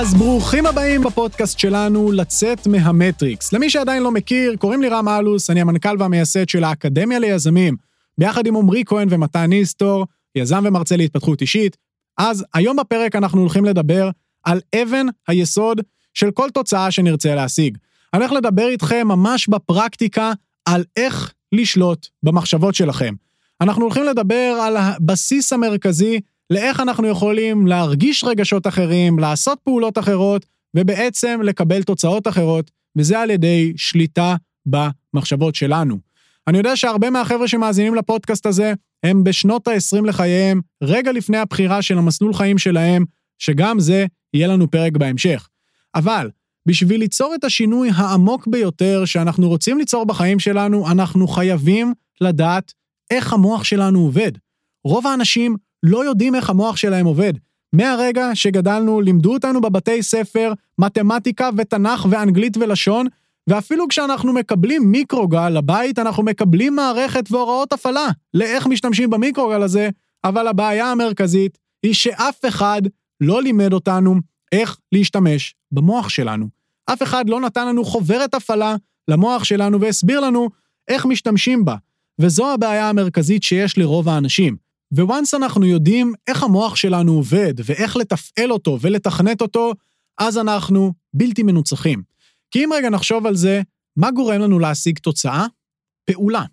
אז ברוכים הבאים בפודקאסט שלנו, לצאת מהמטריקס. למי שעדיין לא מכיר, קוראים לי רם אלוס, אני המנכ"ל והמייסד של האקדמיה ליזמים, ביחד עם עמרי כהן ומתן ניסטור, יזם ומרצה להתפתחות אישית. אז היום בפרק אנחנו הולכים לדבר על אבן היסוד של כל תוצאה שנרצה להשיג. אני הולך לדבר איתכם ממש בפרקטיקה על איך לשלוט במחשבות שלכם. אנחנו הולכים לדבר על הבסיס המרכזי לאיך אנחנו יכולים להרגיש רגשות אחרים, לעשות פעולות אחרות, ובעצם לקבל תוצאות אחרות, וזה על ידי שליטה במחשבות שלנו. אני יודע שהרבה מהחבר'ה שמאזינים לפודקאסט הזה, הם בשנות ה-20 לחייהם, רגע לפני הבחירה של המסלול חיים שלהם, שגם זה יהיה לנו פרק בהמשך. אבל, בשביל ליצור את השינוי העמוק ביותר שאנחנו רוצים ליצור בחיים שלנו, אנחנו חייבים לדעת איך המוח שלנו עובד. רוב האנשים לא יודעים איך המוח שלהם עובד. מהרגע שגדלנו, לימדו אותנו בבתי ספר מתמטיקה ותנ"ך ואנגלית ולשון, ואפילו כשאנחנו מקבלים מיקרוגל לבית, אנחנו מקבלים מערכת והוראות הפעלה לאיך משתמשים במיקרוגל הזה, אבל הבעיה המרכזית היא שאף אחד לא לימד אותנו איך להשתמש במוח שלנו. אף אחד לא נתן לנו חוברת הפעלה למוח שלנו והסביר לנו איך משתמשים בה. וזו הבעיה המרכזית שיש לרוב האנשים. וואנס אנחנו יודעים איך המוח שלנו עובד, ואיך לתפעל אותו ולתכנת אותו, אז אנחנו בלתי מנוצחים. כי אם רגע נחשוב על זה, מה גורם לנו להשיג תוצאה? פעולה.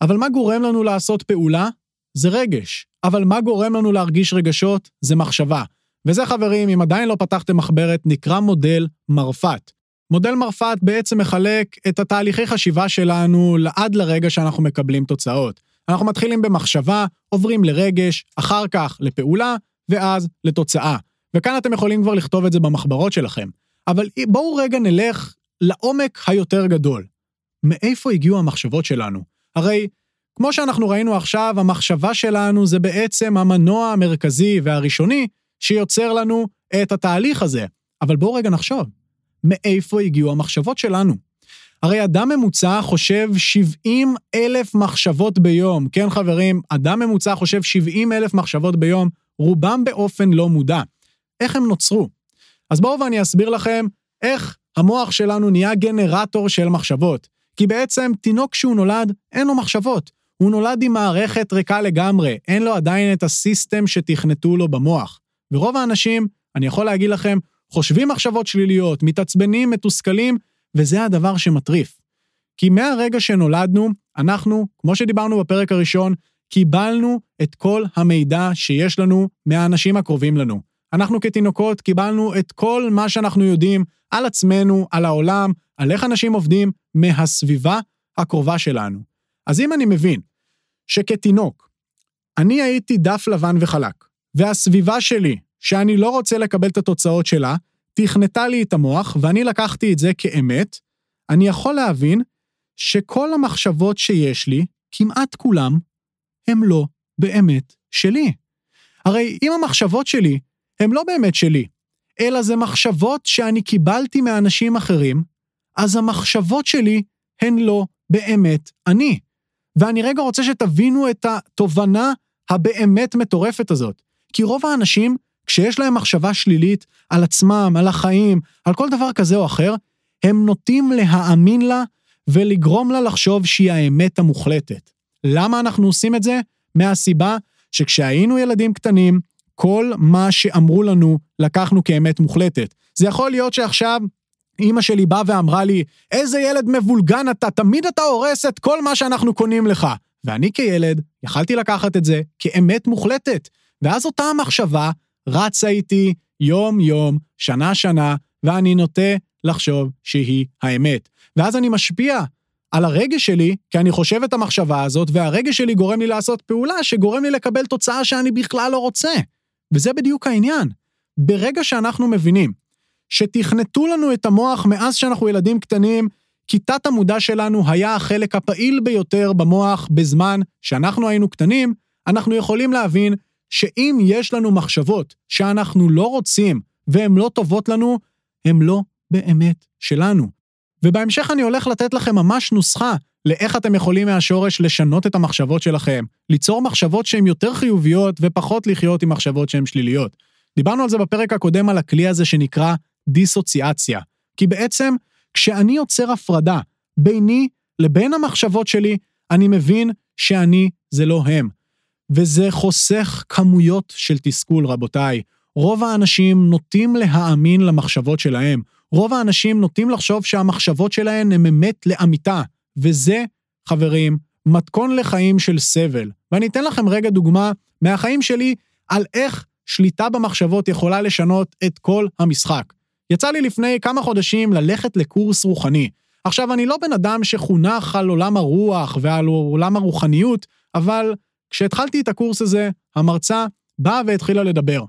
אבל מה גורם לנו לעשות פעולה? זה רגש. אבל מה גורם לנו להרגיש רגשות? זה מחשבה. וזה, חברים, אם עדיין לא פתחתם מחברת, נקרא מודל מרפאת. מודל מרפאת בעצם מחלק את התהליכי חשיבה שלנו עד לרגע שאנחנו מקבלים תוצאות. אנחנו מתחילים במחשבה, עוברים לרגש, אחר כך לפעולה, ואז לתוצאה. וכאן אתם יכולים כבר לכתוב את זה במחברות שלכם. אבל בואו רגע נלך לעומק היותר גדול. מאיפה הגיעו המחשבות שלנו? הרי, כמו שאנחנו ראינו עכשיו, המחשבה שלנו זה בעצם המנוע המרכזי והראשוני שיוצר לנו את התהליך הזה. אבל בואו רגע נחשוב, מאיפה הגיעו המחשבות שלנו? הרי אדם ממוצע חושב 70 אלף מחשבות ביום. כן, חברים, אדם ממוצע חושב 70 אלף מחשבות ביום, רובם באופן לא מודע. איך הם נוצרו? אז בואו ואני אסביר לכם איך המוח שלנו נהיה גנרטור של מחשבות. כי בעצם תינוק שהוא נולד, אין לו מחשבות. הוא נולד עם מערכת ריקה לגמרי, אין לו עדיין את הסיסטם שתכנתו לו במוח. ורוב האנשים, אני יכול להגיד לכם, חושבים מחשבות שליליות, מתעצבנים, מתוסכלים, וזה הדבר שמטריף. כי מהרגע שנולדנו, אנחנו, כמו שדיברנו בפרק הראשון, קיבלנו את כל המידע שיש לנו מהאנשים הקרובים לנו. אנחנו כתינוקות קיבלנו את כל מה שאנחנו יודעים על עצמנו, על העולם, על איך אנשים עובדים, מהסביבה הקרובה שלנו. אז אם אני מבין שכתינוק, אני הייתי דף לבן וחלק, והסביבה שלי, שאני לא רוצה לקבל את התוצאות שלה, תכנתה לי את המוח, ואני לקחתי את זה כאמת, אני יכול להבין שכל המחשבות שיש לי, כמעט כולם, הם לא באמת שלי. הרי אם המחשבות שלי הם לא באמת שלי, אלא זה מחשבות שאני קיבלתי מאנשים אחרים, אז המחשבות שלי הן לא באמת אני. ואני רגע רוצה שתבינו את התובנה הבאמת מטורפת הזאת. כי רוב האנשים כשיש להם מחשבה שלילית על עצמם, על החיים, על כל דבר כזה או אחר, הם נוטים להאמין לה ולגרום לה לחשוב שהיא האמת המוחלטת. למה אנחנו עושים את זה? מהסיבה שכשהיינו ילדים קטנים, כל מה שאמרו לנו לקחנו כאמת מוחלטת. זה יכול להיות שעכשיו אימא שלי באה ואמרה לי, איזה ילד מבולגן אתה, תמיד אתה הורס את כל מה שאנחנו קונים לך. ואני כילד יכלתי לקחת את זה כאמת מוחלטת. ואז אותה המחשבה רצה איתי יום-יום, שנה-שנה, ואני נוטה לחשוב שהיא האמת. ואז אני משפיע על הרגש שלי, כי אני חושב את המחשבה הזאת, והרגש שלי גורם לי לעשות פעולה שגורם לי לקבל תוצאה שאני בכלל לא רוצה. וזה בדיוק העניין. ברגע שאנחנו מבינים שתכנתו לנו את המוח מאז שאנחנו ילדים קטנים, כי תת המודע שלנו היה החלק הפעיל ביותר במוח בזמן שאנחנו היינו קטנים, אנחנו יכולים להבין שאם יש לנו מחשבות שאנחנו לא רוצים והן לא טובות לנו, הן לא באמת שלנו. ובהמשך אני הולך לתת לכם ממש נוסחה לאיך אתם יכולים מהשורש לשנות את המחשבות שלכם, ליצור מחשבות שהן יותר חיוביות ופחות לחיות עם מחשבות שהן שליליות. דיברנו על זה בפרק הקודם על הכלי הזה שנקרא דיסוציאציה. כי בעצם, כשאני יוצר הפרדה ביני לבין המחשבות שלי, אני מבין שאני זה לא הם. וזה חוסך כמויות של תסכול, רבותיי. רוב האנשים נוטים להאמין למחשבות שלהם. רוב האנשים נוטים לחשוב שהמחשבות שלהם הן אמת לאמיתה. וזה, חברים, מתכון לחיים של סבל. ואני אתן לכם רגע דוגמה מהחיים שלי על איך שליטה במחשבות יכולה לשנות את כל המשחק. יצא לי לפני כמה חודשים ללכת לקורס רוחני. עכשיו, אני לא בן אדם שחונך על עולם הרוח ועל עולם הרוחניות, אבל כשהתחלתי את הקורס הזה, המרצה באה והתחילה לדבר.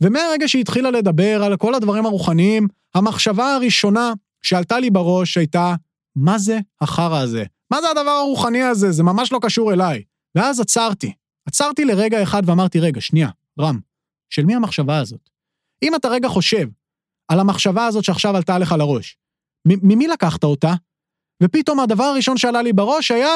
ומהרגע שהיא התחילה לדבר על כל הדברים הרוחניים, המחשבה הראשונה שעלתה לי בראש הייתה, מה זה החרא הזה? מה זה הדבר הרוחני הזה? זה ממש לא קשור אליי. ואז עצרתי. עצרתי לרגע אחד ואמרתי, רגע, שנייה, רם, של מי המחשבה הזאת? אם אתה רגע חושב על המחשבה הזאת שעכשיו עלתה לך לראש, ממי לקחת אותה? ופתאום הדבר הראשון שעלה לי בראש היה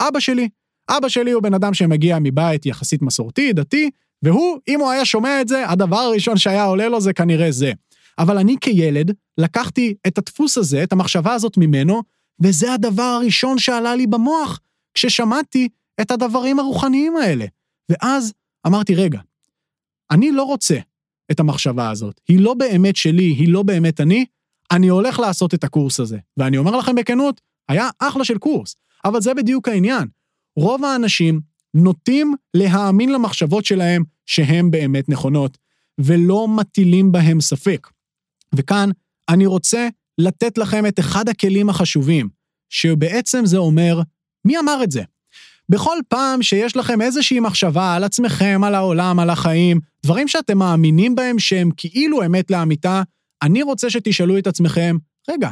אבא שלי. אבא שלי הוא בן אדם שמגיע מבית יחסית מסורתי, דתי, והוא, אם הוא היה שומע את זה, הדבר הראשון שהיה עולה לו זה כנראה זה. אבל אני כילד לקחתי את הדפוס הזה, את המחשבה הזאת ממנו, וזה הדבר הראשון שעלה לי במוח כששמעתי את הדברים הרוחניים האלה. ואז אמרתי, רגע, אני לא רוצה את המחשבה הזאת. היא לא באמת שלי, היא לא באמת אני, אני הולך לעשות את הקורס הזה. ואני אומר לכם בכנות, היה אחלה של קורס, אבל זה בדיוק העניין. רוב האנשים נוטים להאמין למחשבות שלהם שהן באמת נכונות, ולא מטילים בהם ספק. וכאן אני רוצה לתת לכם את אחד הכלים החשובים, שבעצם זה אומר, מי אמר את זה? בכל פעם שיש לכם איזושהי מחשבה על עצמכם, על העולם, על החיים, דברים שאתם מאמינים בהם שהם כאילו אמת לאמיתה, אני רוצה שתשאלו את עצמכם, רגע,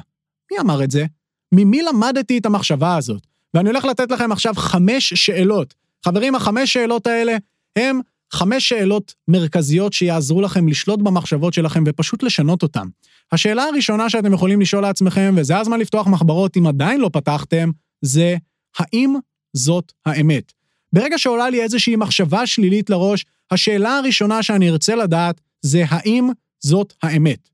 מי אמר את זה? ממי למדתי את המחשבה הזאת? ואני הולך לתת לכם עכשיו חמש שאלות. חברים, החמש שאלות האלה הם חמש שאלות מרכזיות שיעזרו לכם לשלוט במחשבות שלכם ופשוט לשנות אותן. השאלה הראשונה שאתם יכולים לשאול לעצמכם, וזה הזמן לפתוח מחברות אם עדיין לא פתחתם, זה האם זאת האמת? ברגע שעולה לי איזושהי מחשבה שלילית לראש, השאלה הראשונה שאני ארצה לדעת זה האם זאת האמת.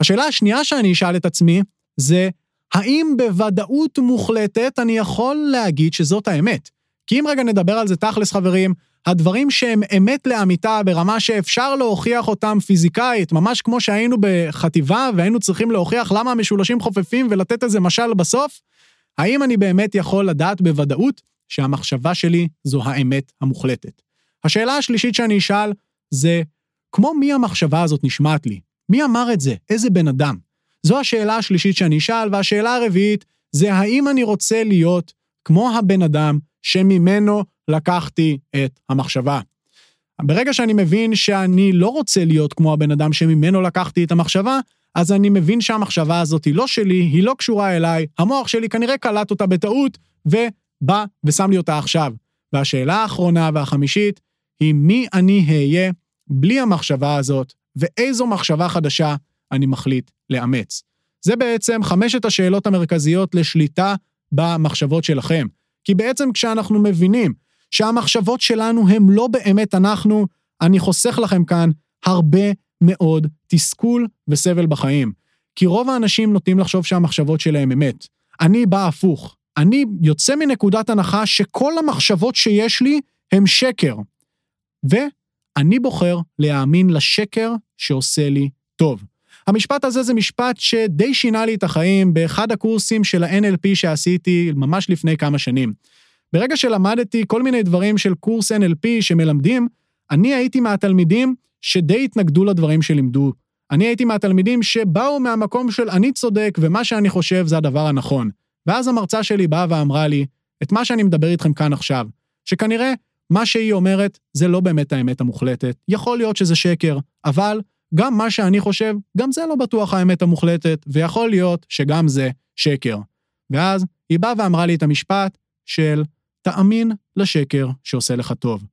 השאלה השנייה שאני אשאל את עצמי זה האם בוודאות מוחלטת אני יכול להגיד שזאת האמת? כי אם רגע נדבר על זה תכלס חברים, הדברים שהם אמת לאמיתה ברמה שאפשר להוכיח אותם פיזיקאית, ממש כמו שהיינו בחטיבה והיינו צריכים להוכיח למה המשולשים חופפים ולתת איזה משל בסוף, האם אני באמת יכול לדעת בוודאות שהמחשבה שלי זו האמת המוחלטת? השאלה השלישית שאני אשאל זה, כמו מי המחשבה הזאת נשמעת לי? מי אמר את זה? איזה בן אדם? זו השאלה השלישית שאני אשאל, והשאלה הרביעית זה האם אני רוצה להיות כמו הבן אדם שממנו לקחתי את המחשבה. ברגע שאני מבין שאני לא רוצה להיות כמו הבן אדם שממנו לקחתי את המחשבה, אז אני מבין שהמחשבה הזאת היא לא שלי, היא לא קשורה אליי, המוח שלי כנראה קלט אותה בטעות, ובא ושם לי אותה עכשיו. והשאלה האחרונה והחמישית היא מי אני אהיה בלי המחשבה הזאת, ואיזו מחשבה חדשה אני מחליט לאמץ. זה בעצם חמשת השאלות המרכזיות לשליטה במחשבות שלכם. כי בעצם כשאנחנו מבינים שהמחשבות שלנו הם לא באמת אנחנו, אני חוסך לכם כאן הרבה מאוד תסכול וסבל בחיים. כי רוב האנשים נוטים לחשוב שהמחשבות שלהם אמת. אני בא הפוך. אני יוצא מנקודת הנחה שכל המחשבות שיש לי הם שקר. ואני בוחר להאמין לשקר שעושה לי טוב. המשפט הזה זה משפט שדי שינה לי את החיים באחד הקורסים של ה-NLP שעשיתי ממש לפני כמה שנים. ברגע שלמדתי כל מיני דברים של קורס NLP שמלמדים, אני הייתי מהתלמידים שדי התנגדו לדברים שלימדו. אני הייתי מהתלמידים שבאו מהמקום של אני צודק ומה שאני חושב זה הדבר הנכון. ואז המרצה שלי באה ואמרה לי את מה שאני מדבר איתכם כאן עכשיו, שכנראה מה שהיא אומרת זה לא באמת האמת המוחלטת. יכול להיות שזה שקר, אבל גם מה שאני חושב, גם זה לא בטוח האמת המוחלטת, ויכול להיות שגם זה שקר. ואז היא באה ואמרה לי את המשפט של תאמין לשקר שעושה לך טוב.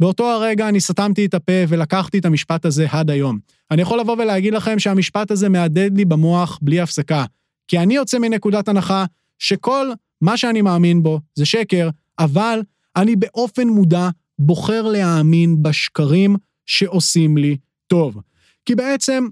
באותו הרגע אני סתמתי את הפה ולקחתי את המשפט הזה עד היום. אני יכול לבוא ולהגיד לכם שהמשפט הזה מהדהד לי במוח בלי הפסקה. כי אני יוצא מנקודת הנחה שכל מה שאני מאמין בו זה שקר, אבל אני באופן מודע בוחר להאמין בשקרים שעושים לי טוב. כי בעצם,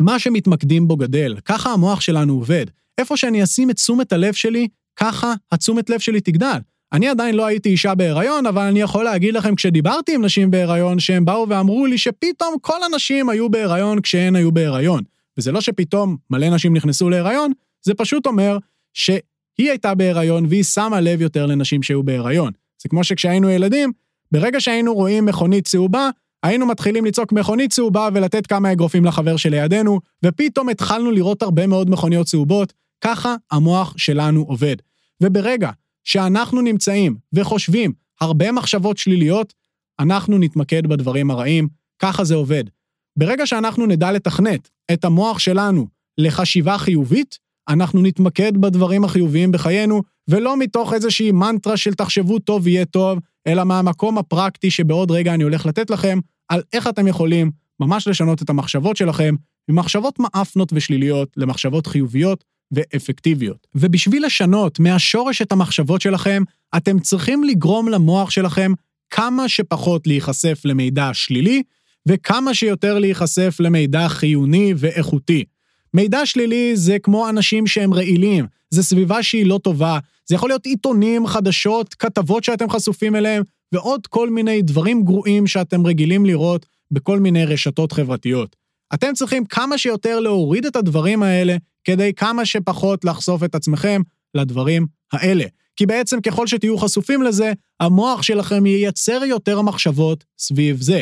מה שמתמקדים בו גדל, ככה המוח שלנו עובד. איפה שאני אשים את תשומת הלב שלי, ככה התשומת לב שלי תגדל. אני עדיין לא הייתי אישה בהיריון, אבל אני יכול להגיד לכם, כשדיברתי עם נשים בהיריון, שהם באו ואמרו לי שפתאום כל הנשים היו בהיריון כשהן היו בהיריון. וזה לא שפתאום מלא נשים נכנסו להיריון, זה פשוט אומר שהיא הייתה בהיריון והיא שמה לב יותר לנשים שהיו בהיריון. זה כמו שכשהיינו ילדים, ברגע שהיינו רואים מכונית צהובה, היינו מתחילים לצעוק מכונית צהובה ולתת כמה אגרופים לחבר שלידינו, ופתאום התחלנו לראות הרבה מאוד מכוניות צהובות, ככה המוח שלנו עובד. וברגע שאנחנו נמצאים וחושבים הרבה מחשבות שליליות, אנחנו נתמקד בדברים הרעים, ככה זה עובד. ברגע שאנחנו נדע לתכנת את המוח שלנו לחשיבה חיובית, אנחנו נתמקד בדברים החיוביים בחיינו, ולא מתוך איזושהי מנטרה של תחשבו טוב יהיה טוב, אלא מהמקום הפרקטי שבעוד רגע אני הולך לתת לכם, על איך אתם יכולים ממש לשנות את המחשבות שלכם ממחשבות מאפנות ושליליות למחשבות חיוביות ואפקטיביות. ובשביל לשנות מהשורש את המחשבות שלכם, אתם צריכים לגרום למוח שלכם כמה שפחות להיחשף למידע שלילי, וכמה שיותר להיחשף למידע חיוני ואיכותי. מידע שלילי זה כמו אנשים שהם רעילים, זה סביבה שהיא לא טובה, זה יכול להיות עיתונים, חדשות, כתבות שאתם חשופים אליהם, ועוד כל מיני דברים גרועים שאתם רגילים לראות בכל מיני רשתות חברתיות. אתם צריכים כמה שיותר להוריד את הדברים האלה, כדי כמה שפחות לחשוף את עצמכם לדברים האלה. כי בעצם ככל שתהיו חשופים לזה, המוח שלכם ייצר יותר מחשבות סביב זה.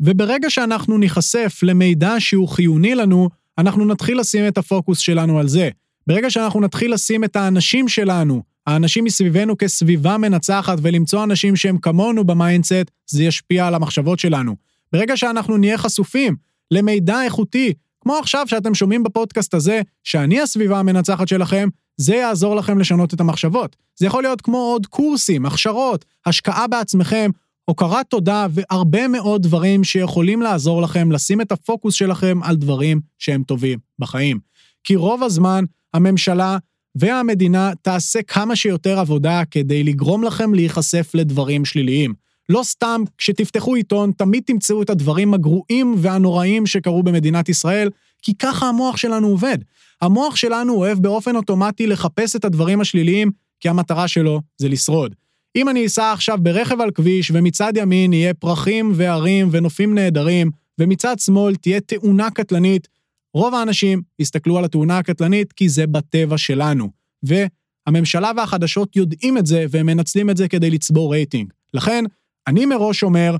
וברגע שאנחנו ניחשף למידע שהוא חיוני לנו, אנחנו נתחיל לשים את הפוקוס שלנו על זה. ברגע שאנחנו נתחיל לשים את האנשים שלנו, האנשים מסביבנו כסביבה מנצחת ולמצוא אנשים שהם כמונו ב mindset, זה ישפיע על המחשבות שלנו. ברגע שאנחנו נהיה חשופים למידע איכותי, כמו עכשיו שאתם שומעים בפודקאסט הזה, שאני הסביבה המנצחת שלכם, זה יעזור לכם לשנות את המחשבות. זה יכול להיות כמו עוד קורסים, הכשרות, השקעה בעצמכם, הוקרת תודה והרבה מאוד דברים שיכולים לעזור לכם לשים את הפוקוס שלכם על דברים שהם טובים בחיים. כי רוב הזמן הממשלה והמדינה תעשה כמה שיותר עבודה כדי לגרום לכם להיחשף לדברים שליליים. לא סתם, כשתפתחו עיתון, תמיד תמצאו את הדברים הגרועים והנוראים שקרו במדינת ישראל, כי ככה המוח שלנו עובד. המוח שלנו אוהב באופן אוטומטי לחפש את הדברים השליליים, כי המטרה שלו זה לשרוד. אם אני אסע עכשיו ברכב על כביש, ומצד ימין יהיה פרחים והרים ונופים נהדרים, ומצד שמאל תהיה תאונה קטלנית, רוב האנשים יסתכלו על התאונה הקטלנית כי זה בטבע שלנו. והממשלה והחדשות יודעים את זה, והם מנצלים את זה כדי לצבור רייטינג. לכן, אני מראש אומר,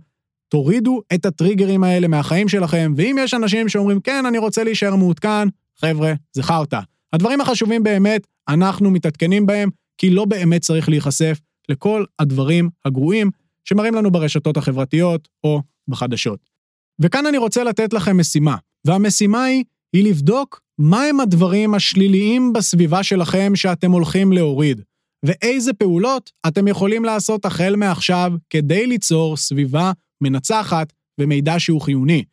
תורידו את הטריגרים האלה מהחיים שלכם, ואם יש אנשים שאומרים, כן, אני רוצה להישאר מעודכן, חבר'ה, זה. הדברים החשובים באמת, אנחנו מתעדכנים בהם, כי לא באמת צריך להיחשף לכל הדברים הגרועים שמראים לנו ברשתות החברתיות או בחדשות. וכאן אני רוצה לתת לכם משימה, והמשימה היא, היא לבדוק מהם הדברים השליליים בסביבה שלכם שאתם הולכים להוריד. ואיזה פעולות אתם יכולים לעשות החל מעכשיו כדי ליצור סביבה מנצחת ומידע שהוא חיוני.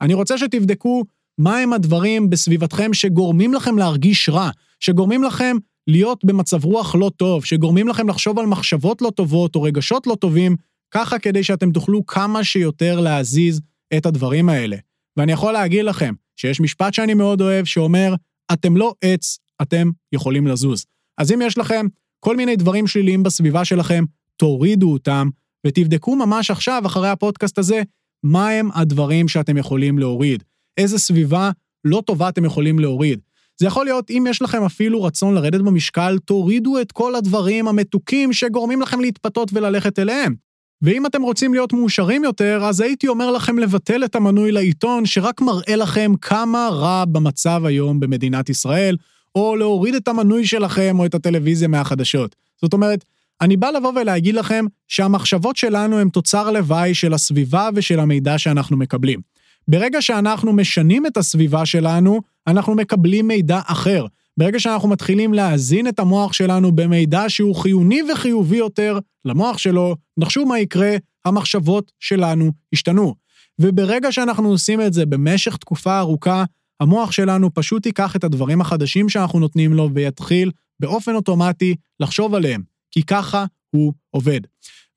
אני רוצה שתבדקו מהם הדברים בסביבתכם שגורמים לכם להרגיש רע, שגורמים לכם להיות במצב רוח לא טוב, שגורמים לכם לחשוב על מחשבות לא טובות או רגשות לא טובים, ככה כדי שאתם תוכלו כמה שיותר להזיז את הדברים האלה. ואני יכול להגיד לכם שיש משפט שאני מאוד אוהב שאומר, אתם לא עץ, אתם יכולים לזוז. אז אם יש לכם כל מיני דברים שליליים בסביבה שלכם, תורידו אותם, ותבדקו ממש עכשיו, אחרי הפודקאסט הזה, מהם הדברים שאתם יכולים להוריד. איזה סביבה לא טובה אתם יכולים להוריד. זה יכול להיות, אם יש לכם אפילו רצון לרדת במשקל, תורידו את כל הדברים המתוקים שגורמים לכם להתפתות וללכת אליהם. ואם אתם רוצים להיות מאושרים יותר, אז הייתי אומר לכם לבטל את המנוי לעיתון, שרק מראה לכם כמה רע במצב היום במדינת ישראל, או להוריד את המנוי שלכם או את הטלוויזיה מהחדשות. זאת אומרת, אני בא לבוא ולהגיד לכם שהמחשבות שלנו הן תוצר לוואי של הסביבה ושל המידע שאנחנו מקבלים. ברגע שאנחנו משנים את הסביבה שלנו, אנחנו מקבלים מידע אחר. ברגע שאנחנו מתחילים להזין את המוח שלנו במידע שהוא חיוני וחיובי יותר למוח שלו, נחשו מה יקרה, המחשבות שלנו ישתנו. וברגע שאנחנו עושים את זה במשך תקופה ארוכה, המוח שלנו פשוט ייקח את הדברים החדשים שאנחנו נותנים לו ויתחיל באופן אוטומטי לחשוב עליהם, כי ככה הוא עובד.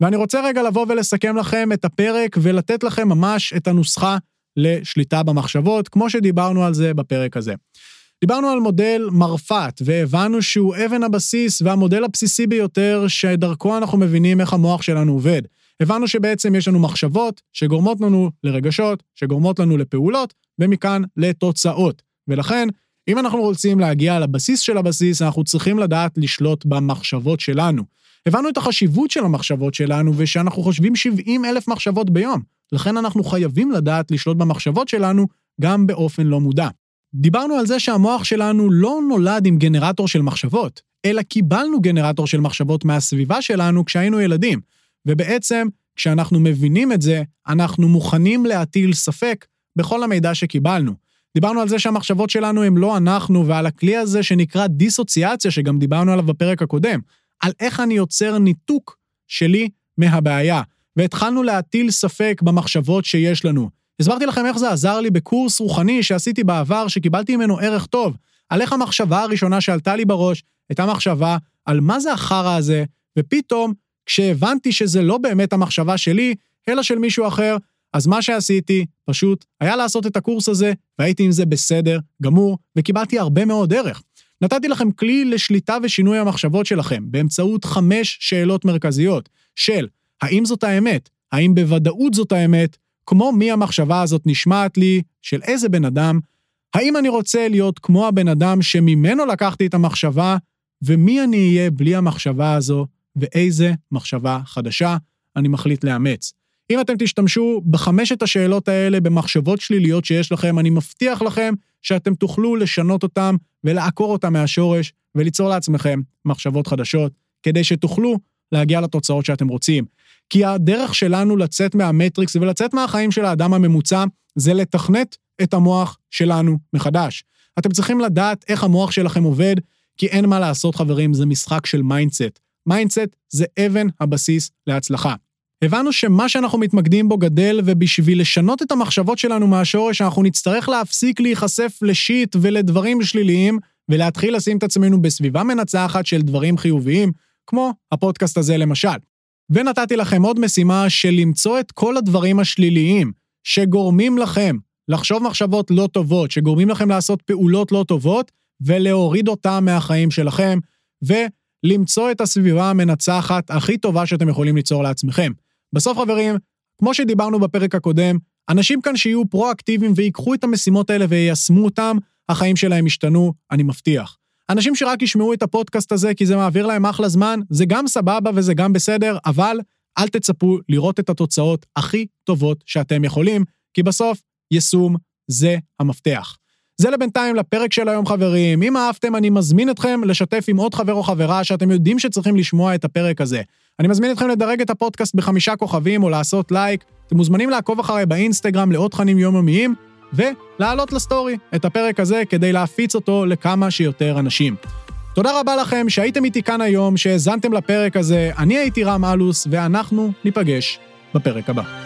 ואני רוצה רגע לבוא ולסכם לכם את הפרק ולתת לכם ממש את הנוסחה לשליטה במחשבות, כמו שדיברנו על זה בפרק הזה. דיברנו על מודל מרפאת, והבנו שהוא אבן הבסיס והמודל הבסיסי ביותר שדרכו אנחנו מבינים איך המוח שלנו עובד. הבנו שבעצם יש לנו מחשבות שגורמות לנו לרגשות, שגורמות לנו לפעולות, ומכאן לתוצאות. ולכן, אם אנחנו רוצים להגיע לבסיס של הבסיס, אנחנו צריכים לדעת לשלוט במחשבות שלנו. הבנו את החשיבות של המחשבות שלנו, ושאנחנו חושבים 70 אלף מחשבות ביום. לכן אנחנו חייבים לדעת לשלוט במחשבות שלנו גם באופן לא מודע. דיברנו על זה שהמוח שלנו לא נולד עם גנרטור של מחשבות, אלא קיבלנו גנרטור של מחשבות מהסביבה שלנו כשהיינו ילדים. ובעצם, כשאנחנו מבינים את זה, אנחנו מוכנים להטיל ספק בכל המידע שקיבלנו. דיברנו על זה שהמחשבות שלנו הם לא אנחנו, ועל הכלי הזה שנקרא דיסוציאציה, שגם דיברנו עליו בפרק הקודם, על איך אני יוצר ניתוק שלי מהבעיה. והתחלנו להטיל ספק במחשבות שיש לנו. הסברתי לכם איך זה עזר לי בקורס רוחני שעשיתי בעבר, שקיבלתי ממנו ערך טוב, על איך המחשבה הראשונה שעלתה לי בראש הייתה מחשבה על מה זה החרא הזה, ופתאום, כשהבנתי שזה לא באמת המחשבה שלי, אלא של מישהו אחר, אז מה שעשיתי, פשוט, היה לעשות את הקורס הזה, והייתי עם זה בסדר, גמור, וקיבלתי הרבה מאוד ערך. נתתי לכם כלי לשליטה ושינוי המחשבות שלכם, באמצעות חמש שאלות מרכזיות, של האם זאת האמת? האם בוודאות זאת האמת? כמו מי המחשבה הזאת נשמעת לי, של איזה בן אדם, האם אני רוצה להיות כמו הבן אדם שממנו לקחתי את המחשבה, ומי אני אהיה בלי המחשבה הזו, ואיזה מחשבה חדשה אני מחליט לאמץ. אם אתם תשתמשו בחמשת השאלות האלה במחשבות שליליות שיש לכם, אני מבטיח לכם שאתם תוכלו לשנות אותם ולעקור אותם מהשורש וליצור לעצמכם מחשבות חדשות, כדי שתוכלו להגיע לתוצאות שאתם רוצים. כי הדרך שלנו לצאת מהמטריקס ולצאת מהחיים של האדם הממוצע, זה לתכנת את המוח שלנו מחדש. אתם צריכים לדעת איך המוח שלכם עובד, כי אין מה לעשות, חברים, זה משחק של mindset. mindset זה אבן הבסיס להצלחה. הבנו שמה שאנחנו מתמקדים בו גדל, ובשביל לשנות את המחשבות שלנו מהשורש, אנחנו נצטרך להפסיק להיחשף ל shit ולדברים שליליים, ולהתחיל לשים את עצמנו בסביבה מנצחת של דברים חיוביים, כמו הפודקאסט הזה למשל. ונתתי לכם עוד משימה של למצוא את כל הדברים השליליים שגורמים לכם לחשוב מחשבות לא טובות, שגורמים לכם לעשות פעולות לא טובות, ולהוריד אותם מהחיים שלכם, ולמצוא את הסביבה המנצחת הכי טובה שאתם יכולים ליצור לעצמכם. בסוף, חברים, כמו שדיברנו בפרק הקודם, אנשים כאן שיהיו פרואקטיביים ויקחו את המשימות האלה ויישמו אותם, החיים שלהם ישתנו, אני מבטיח. אנשים שרק ישמעו את הפודקאסט הזה כי זה מעביר להם אחלה זמן, זה גם סבבה וזה גם בסדר, אבל אל תצפו לראות את התוצאות הכי טובות שאתם יכולים, כי בסוף יישום זה המפתח. זה לבינתיים לפרק של היום, חברים. אם אהבתם, אני מזמין אתכם לשתף עם עוד חבר או חברה שאתם יודעים שצריכים לשמוע את הפרק הזה. אני מזמין אתכם לדרג את הפודקאסט בחמישה כוכבים או לעשות לייק. אתם מוזמנים לעקוב אחריי באינסטגרם לעוד תכנים יומיומיים, ולהעלות לסטורי את הפרק הזה כדי להפיץ אותו לכמה שיותר אנשים. תודה רבה לכם שהייתם איתי כאן היום, שהאזנתם לפרק הזה. אני הייתי רם אלוס, ואנחנו ניפגש בפרק הבא.